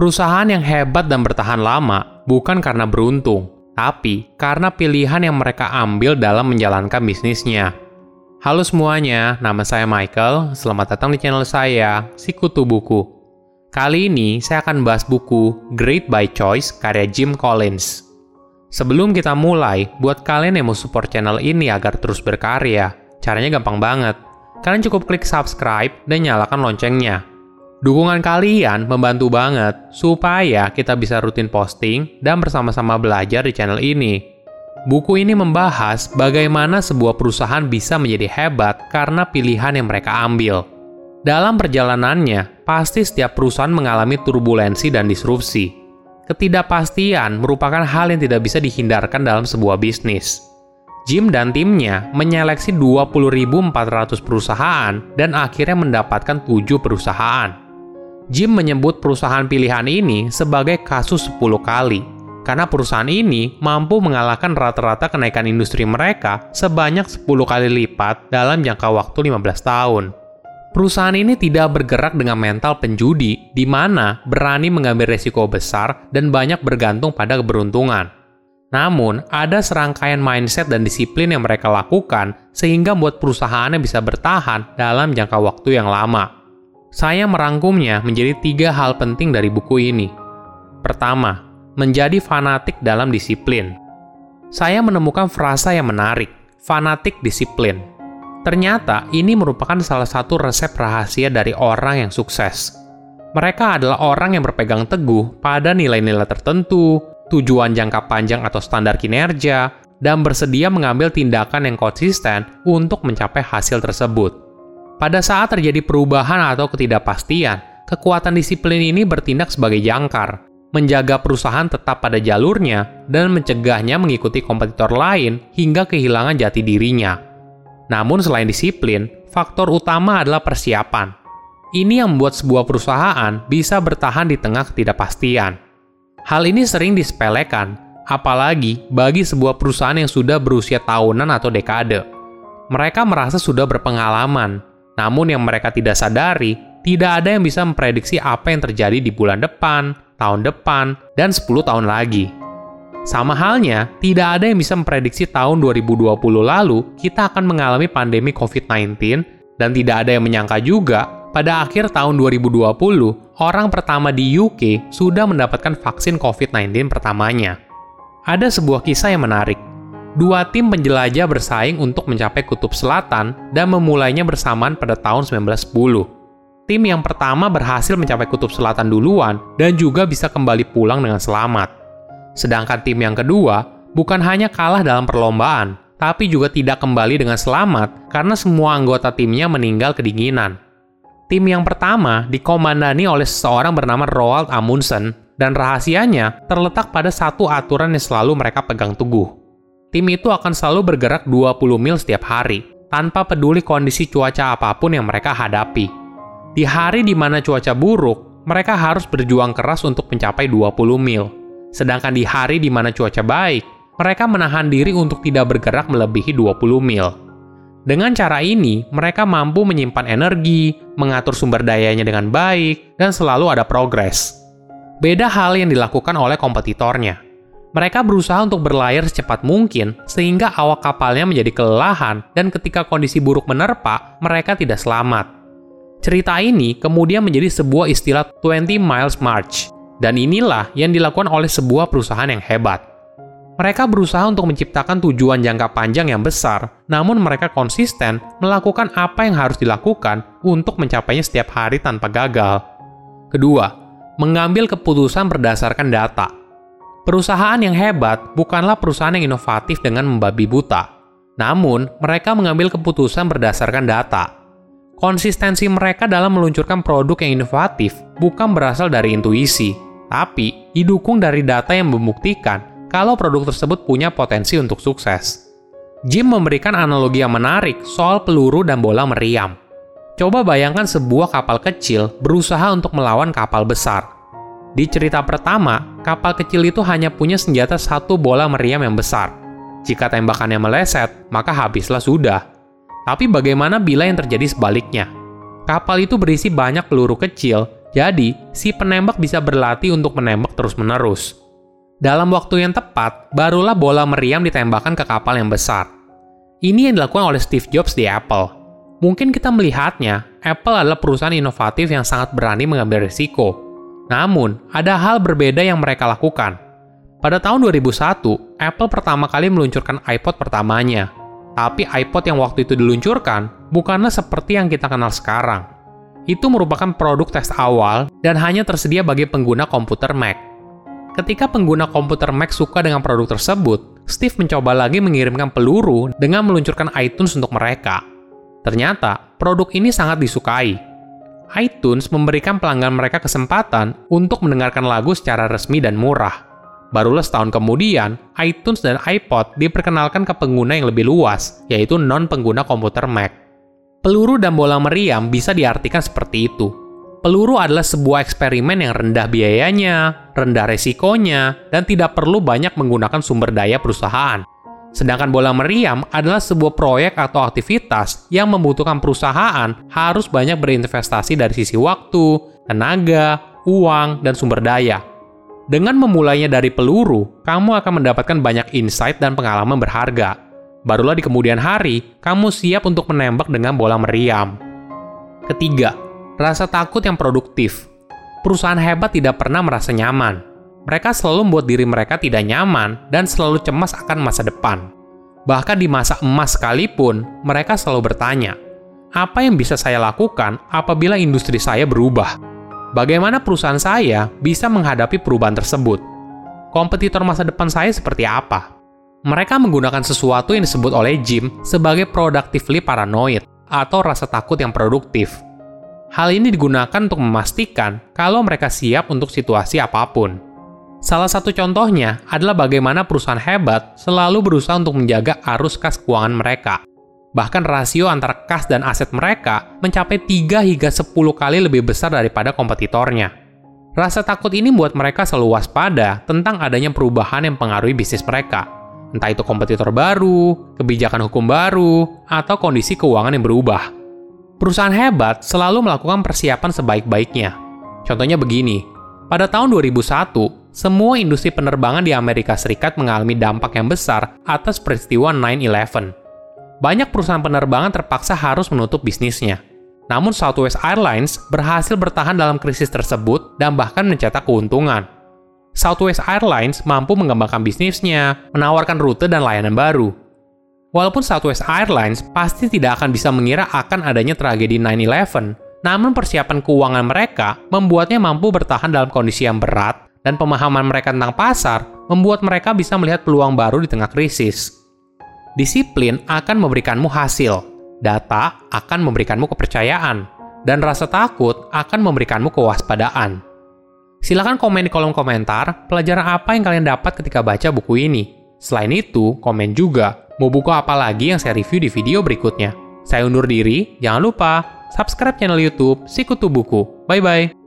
Perusahaan yang hebat dan bertahan lama bukan karena beruntung, tapi karena pilihan yang mereka ambil dalam menjalankan bisnisnya. Halo semuanya, nama saya Michael. Selamat datang di channel saya, Sikutu Buku. Kali ini saya akan bahas buku Great by Choice karya Jim Collins. Sebelum kita mulai, buat kalian yang mau support channel ini agar terus berkarya, caranya gampang banget. Kalian cukup klik subscribe dan nyalakan loncengnya Dukungan kalian membantu banget supaya kita bisa rutin posting dan bersama-sama belajar di channel ini. Buku ini membahas bagaimana sebuah perusahaan bisa menjadi hebat karena pilihan yang mereka ambil. Dalam perjalanannya, pasti setiap perusahaan mengalami turbulensi dan disrupsi. Ketidakpastian merupakan hal yang tidak bisa dihindarkan dalam sebuah bisnis. Jim dan timnya menyeleksi 20.400 perusahaan dan akhirnya mendapatkan 7 perusahaan. Jim menyebut perusahaan pilihan ini sebagai kasus 10 kali, karena perusahaan ini mampu mengalahkan rata-rata kenaikan industri mereka sebanyak 10 kali lipat dalam jangka waktu 15 tahun. Perusahaan ini tidak bergerak dengan mental penjudi, di mana berani mengambil resiko besar dan banyak bergantung pada keberuntungan. Namun, ada serangkaian mindset dan disiplin yang mereka lakukan sehingga membuat perusahaannya bisa bertahan dalam jangka waktu yang lama. Saya merangkumnya menjadi tiga hal penting dari buku ini. Pertama, menjadi fanatik dalam disiplin. Saya menemukan frasa yang menarik, fanatik disiplin. Ternyata ini merupakan salah satu resep rahasia dari orang yang sukses. Mereka adalah orang yang berpegang teguh pada nilai-nilai tertentu, tujuan jangka panjang atau standar kinerja, dan bersedia mengambil tindakan yang konsisten untuk mencapai hasil tersebut. Pada saat terjadi perubahan atau ketidakpastian, kekuatan disiplin ini bertindak sebagai jangkar, menjaga perusahaan tetap pada jalurnya dan mencegahnya mengikuti kompetitor lain hingga kehilangan jati dirinya. Namun selain disiplin, faktor utama adalah persiapan. Ini yang membuat sebuah perusahaan bisa bertahan di tengah ketidakpastian. Hal ini sering disepelekan, apalagi bagi sebuah perusahaan yang sudah berusia tahunan atau dekade. Mereka merasa sudah berpengalaman, namun yang mereka tidak sadari, tidak ada yang bisa memprediksi apa yang terjadi di bulan depan, tahun depan, dan 10 tahun lagi. Sama halnya, tidak ada yang bisa memprediksi tahun 2020 lalu kita akan mengalami pandemi COVID-19 dan tidak ada yang menyangka juga pada akhir tahun 2020 orang pertama di UK sudah mendapatkan vaksin COVID-19 pertamanya. Ada sebuah kisah yang menarik dua tim penjelajah bersaing untuk mencapai kutub selatan dan memulainya bersamaan pada tahun 1910. Tim yang pertama berhasil mencapai kutub selatan duluan dan juga bisa kembali pulang dengan selamat. Sedangkan tim yang kedua bukan hanya kalah dalam perlombaan, tapi juga tidak kembali dengan selamat karena semua anggota timnya meninggal kedinginan. Tim yang pertama dikomandani oleh seseorang bernama Roald Amundsen dan rahasianya terletak pada satu aturan yang selalu mereka pegang teguh tim itu akan selalu bergerak 20 mil setiap hari, tanpa peduli kondisi cuaca apa pun yang mereka hadapi. Di hari di mana cuaca buruk, mereka harus berjuang keras untuk mencapai 20 mil. Sedangkan di hari di mana cuaca baik, mereka menahan diri untuk tidak bergerak melebihi 20 mil. Dengan cara ini, mereka mampu menyimpan energi, mengatur sumber dayanya dengan baik, dan selalu ada progres. Beda hal yang dilakukan oleh kompetitornya. Mereka berusaha untuk berlayar secepat mungkin sehingga awak kapalnya menjadi kelelahan dan ketika kondisi buruk menerpa, mereka tidak selamat. Cerita ini kemudian menjadi sebuah istilah 20 miles march dan inilah yang dilakukan oleh sebuah perusahaan yang hebat. Mereka berusaha untuk menciptakan tujuan jangka panjang yang besar, namun mereka konsisten melakukan apa yang harus dilakukan untuk mencapainya setiap hari tanpa gagal. Kedua, mengambil keputusan berdasarkan data. Perusahaan yang hebat bukanlah perusahaan yang inovatif dengan membabi buta. Namun, mereka mengambil keputusan berdasarkan data. Konsistensi mereka dalam meluncurkan produk yang inovatif bukan berasal dari intuisi, tapi didukung dari data yang membuktikan kalau produk tersebut punya potensi untuk sukses. Jim memberikan analogi yang menarik soal peluru dan bola meriam. Coba bayangkan sebuah kapal kecil berusaha untuk melawan kapal besar di cerita pertama, kapal kecil itu hanya punya senjata satu bola meriam yang besar. Jika tembakannya meleset, maka habislah sudah. Tapi bagaimana bila yang terjadi sebaliknya? Kapal itu berisi banyak peluru kecil Jadi, si penembak bisa berlatih untuk menembak terus-menerus. Dalam waktu yang tepat, barulah bola meriam ditembakkan ke kapal yang besar. Ini yang dilakukan oleh Steve Jobs di Apple. Mungkin kita melihatnya, Apple adalah perusahaan inovatif yang sangat berani mengambil risiko. Namun, ada hal berbeda yang mereka lakukan. Pada tahun 2001, Apple pertama kali meluncurkan iPod pertamanya. Tapi iPod yang waktu itu diluncurkan bukanlah seperti yang kita kenal sekarang itu merupakan produk tes awal dan hanya tersedia bagi pengguna komputer Mac. Ketika pengguna komputer Mac suka dengan produk tersebut, Steve mencoba lagi mengirimkan peluru dengan meluncurkan iTunes untuk mereka. Ternyata, produk ini sangat disukai. iTunes memberikan pelanggan mereka kesempatan untuk mendengarkan lagu secara resmi dan murah. Barulah setahun kemudian, iTunes dan iPod diperkenalkan ke pengguna yang lebih luas, yaitu non-pengguna komputer Mac. Peluru dan bola meriam bisa diartikan seperti itu. Peluru adalah sebuah eksperimen yang rendah biayanya, rendah resikonya, dan tidak perlu banyak menggunakan sumber daya perusahaan. Sedangkan bola meriam adalah sebuah proyek atau aktivitas yang membutuhkan perusahaan harus banyak berinvestasi dari sisi waktu, tenaga, uang, dan sumber daya. Dengan memulainya dari peluru, kamu akan mendapatkan banyak insight dan pengalaman berharga Barulah di kemudian hari, kamu siap untuk menembak dengan bola meriam. Ketiga, rasa takut yang produktif. Perusahaan hebat tidak pernah merasa nyaman. Mereka selalu membuat diri mereka tidak nyaman dan selalu cemas akan masa depan. Bahkan di masa emas sekalipun, mereka selalu bertanya, apa yang bisa saya lakukan apabila industri saya berubah? Bagaimana perusahaan saya bisa menghadapi perubahan tersebut? Kompetitor masa depan saya seperti apa? Mereka menggunakan sesuatu yang disebut oleh Jim sebagai productively paranoid atau rasa takut yang produktif. Hal ini digunakan untuk memastikan kalau mereka siap untuk situasi apa pun. Salah satu contohnya adalah bagaimana perusahaan hebat selalu berusaha untuk menjaga arus kas keuangan mereka. Bahkan rasio antara kas dan aset mereka mencapai 3 hingga 10 kali lebih besar daripada kompetitornya. Rasa takut ini membuat mereka selalu waspada tentang adanya perubahan yang mengaruhi bisnis mereka entah itu kompetitor baru, kebijakan hukum baru, atau kondisi keuangan yang berubah. Perusahaan hebat selalu melakukan persiapan sebaik-baiknya. Contohnya begini, pada tahun 2001, semua industri penerbangan di Amerika Serikat mengalami dampak yang besar atas peristiwa 9-11. Banyak perusahaan penerbangan terpaksa harus menutup bisnisnya. Namun Southwest Airlines berhasil bertahan dalam krisis tersebut dan bahkan mencetak keuntungan. Southwest Airlines mampu mengembangkan bisnisnya, menawarkan rute dan layanan baru. Walaupun Southwest Airlines pasti tidak akan bisa mengira akan adanya tragedi 9-11, namun persiapan keuangan mereka membuatnya mampu bertahan dalam kondisi yang berat dan pemahaman mereka tentang pasar membuat mereka bisa melihat peluang baru di tengah krisis. Disiplin akan memberikanmu hasil, data akan memberikanmu kepercayaan, dan rasa takut akan memberikanmu kewaspadaan. Silahkan komen di kolom komentar pelajaran apa yang kalian dapat ketika baca buku ini. Selain itu, komen juga mau buku apa lagi yang saya review di video berikutnya. Saya undur diri, jangan lupa subscribe channel YouTube Sikutu Buku. Bye bye.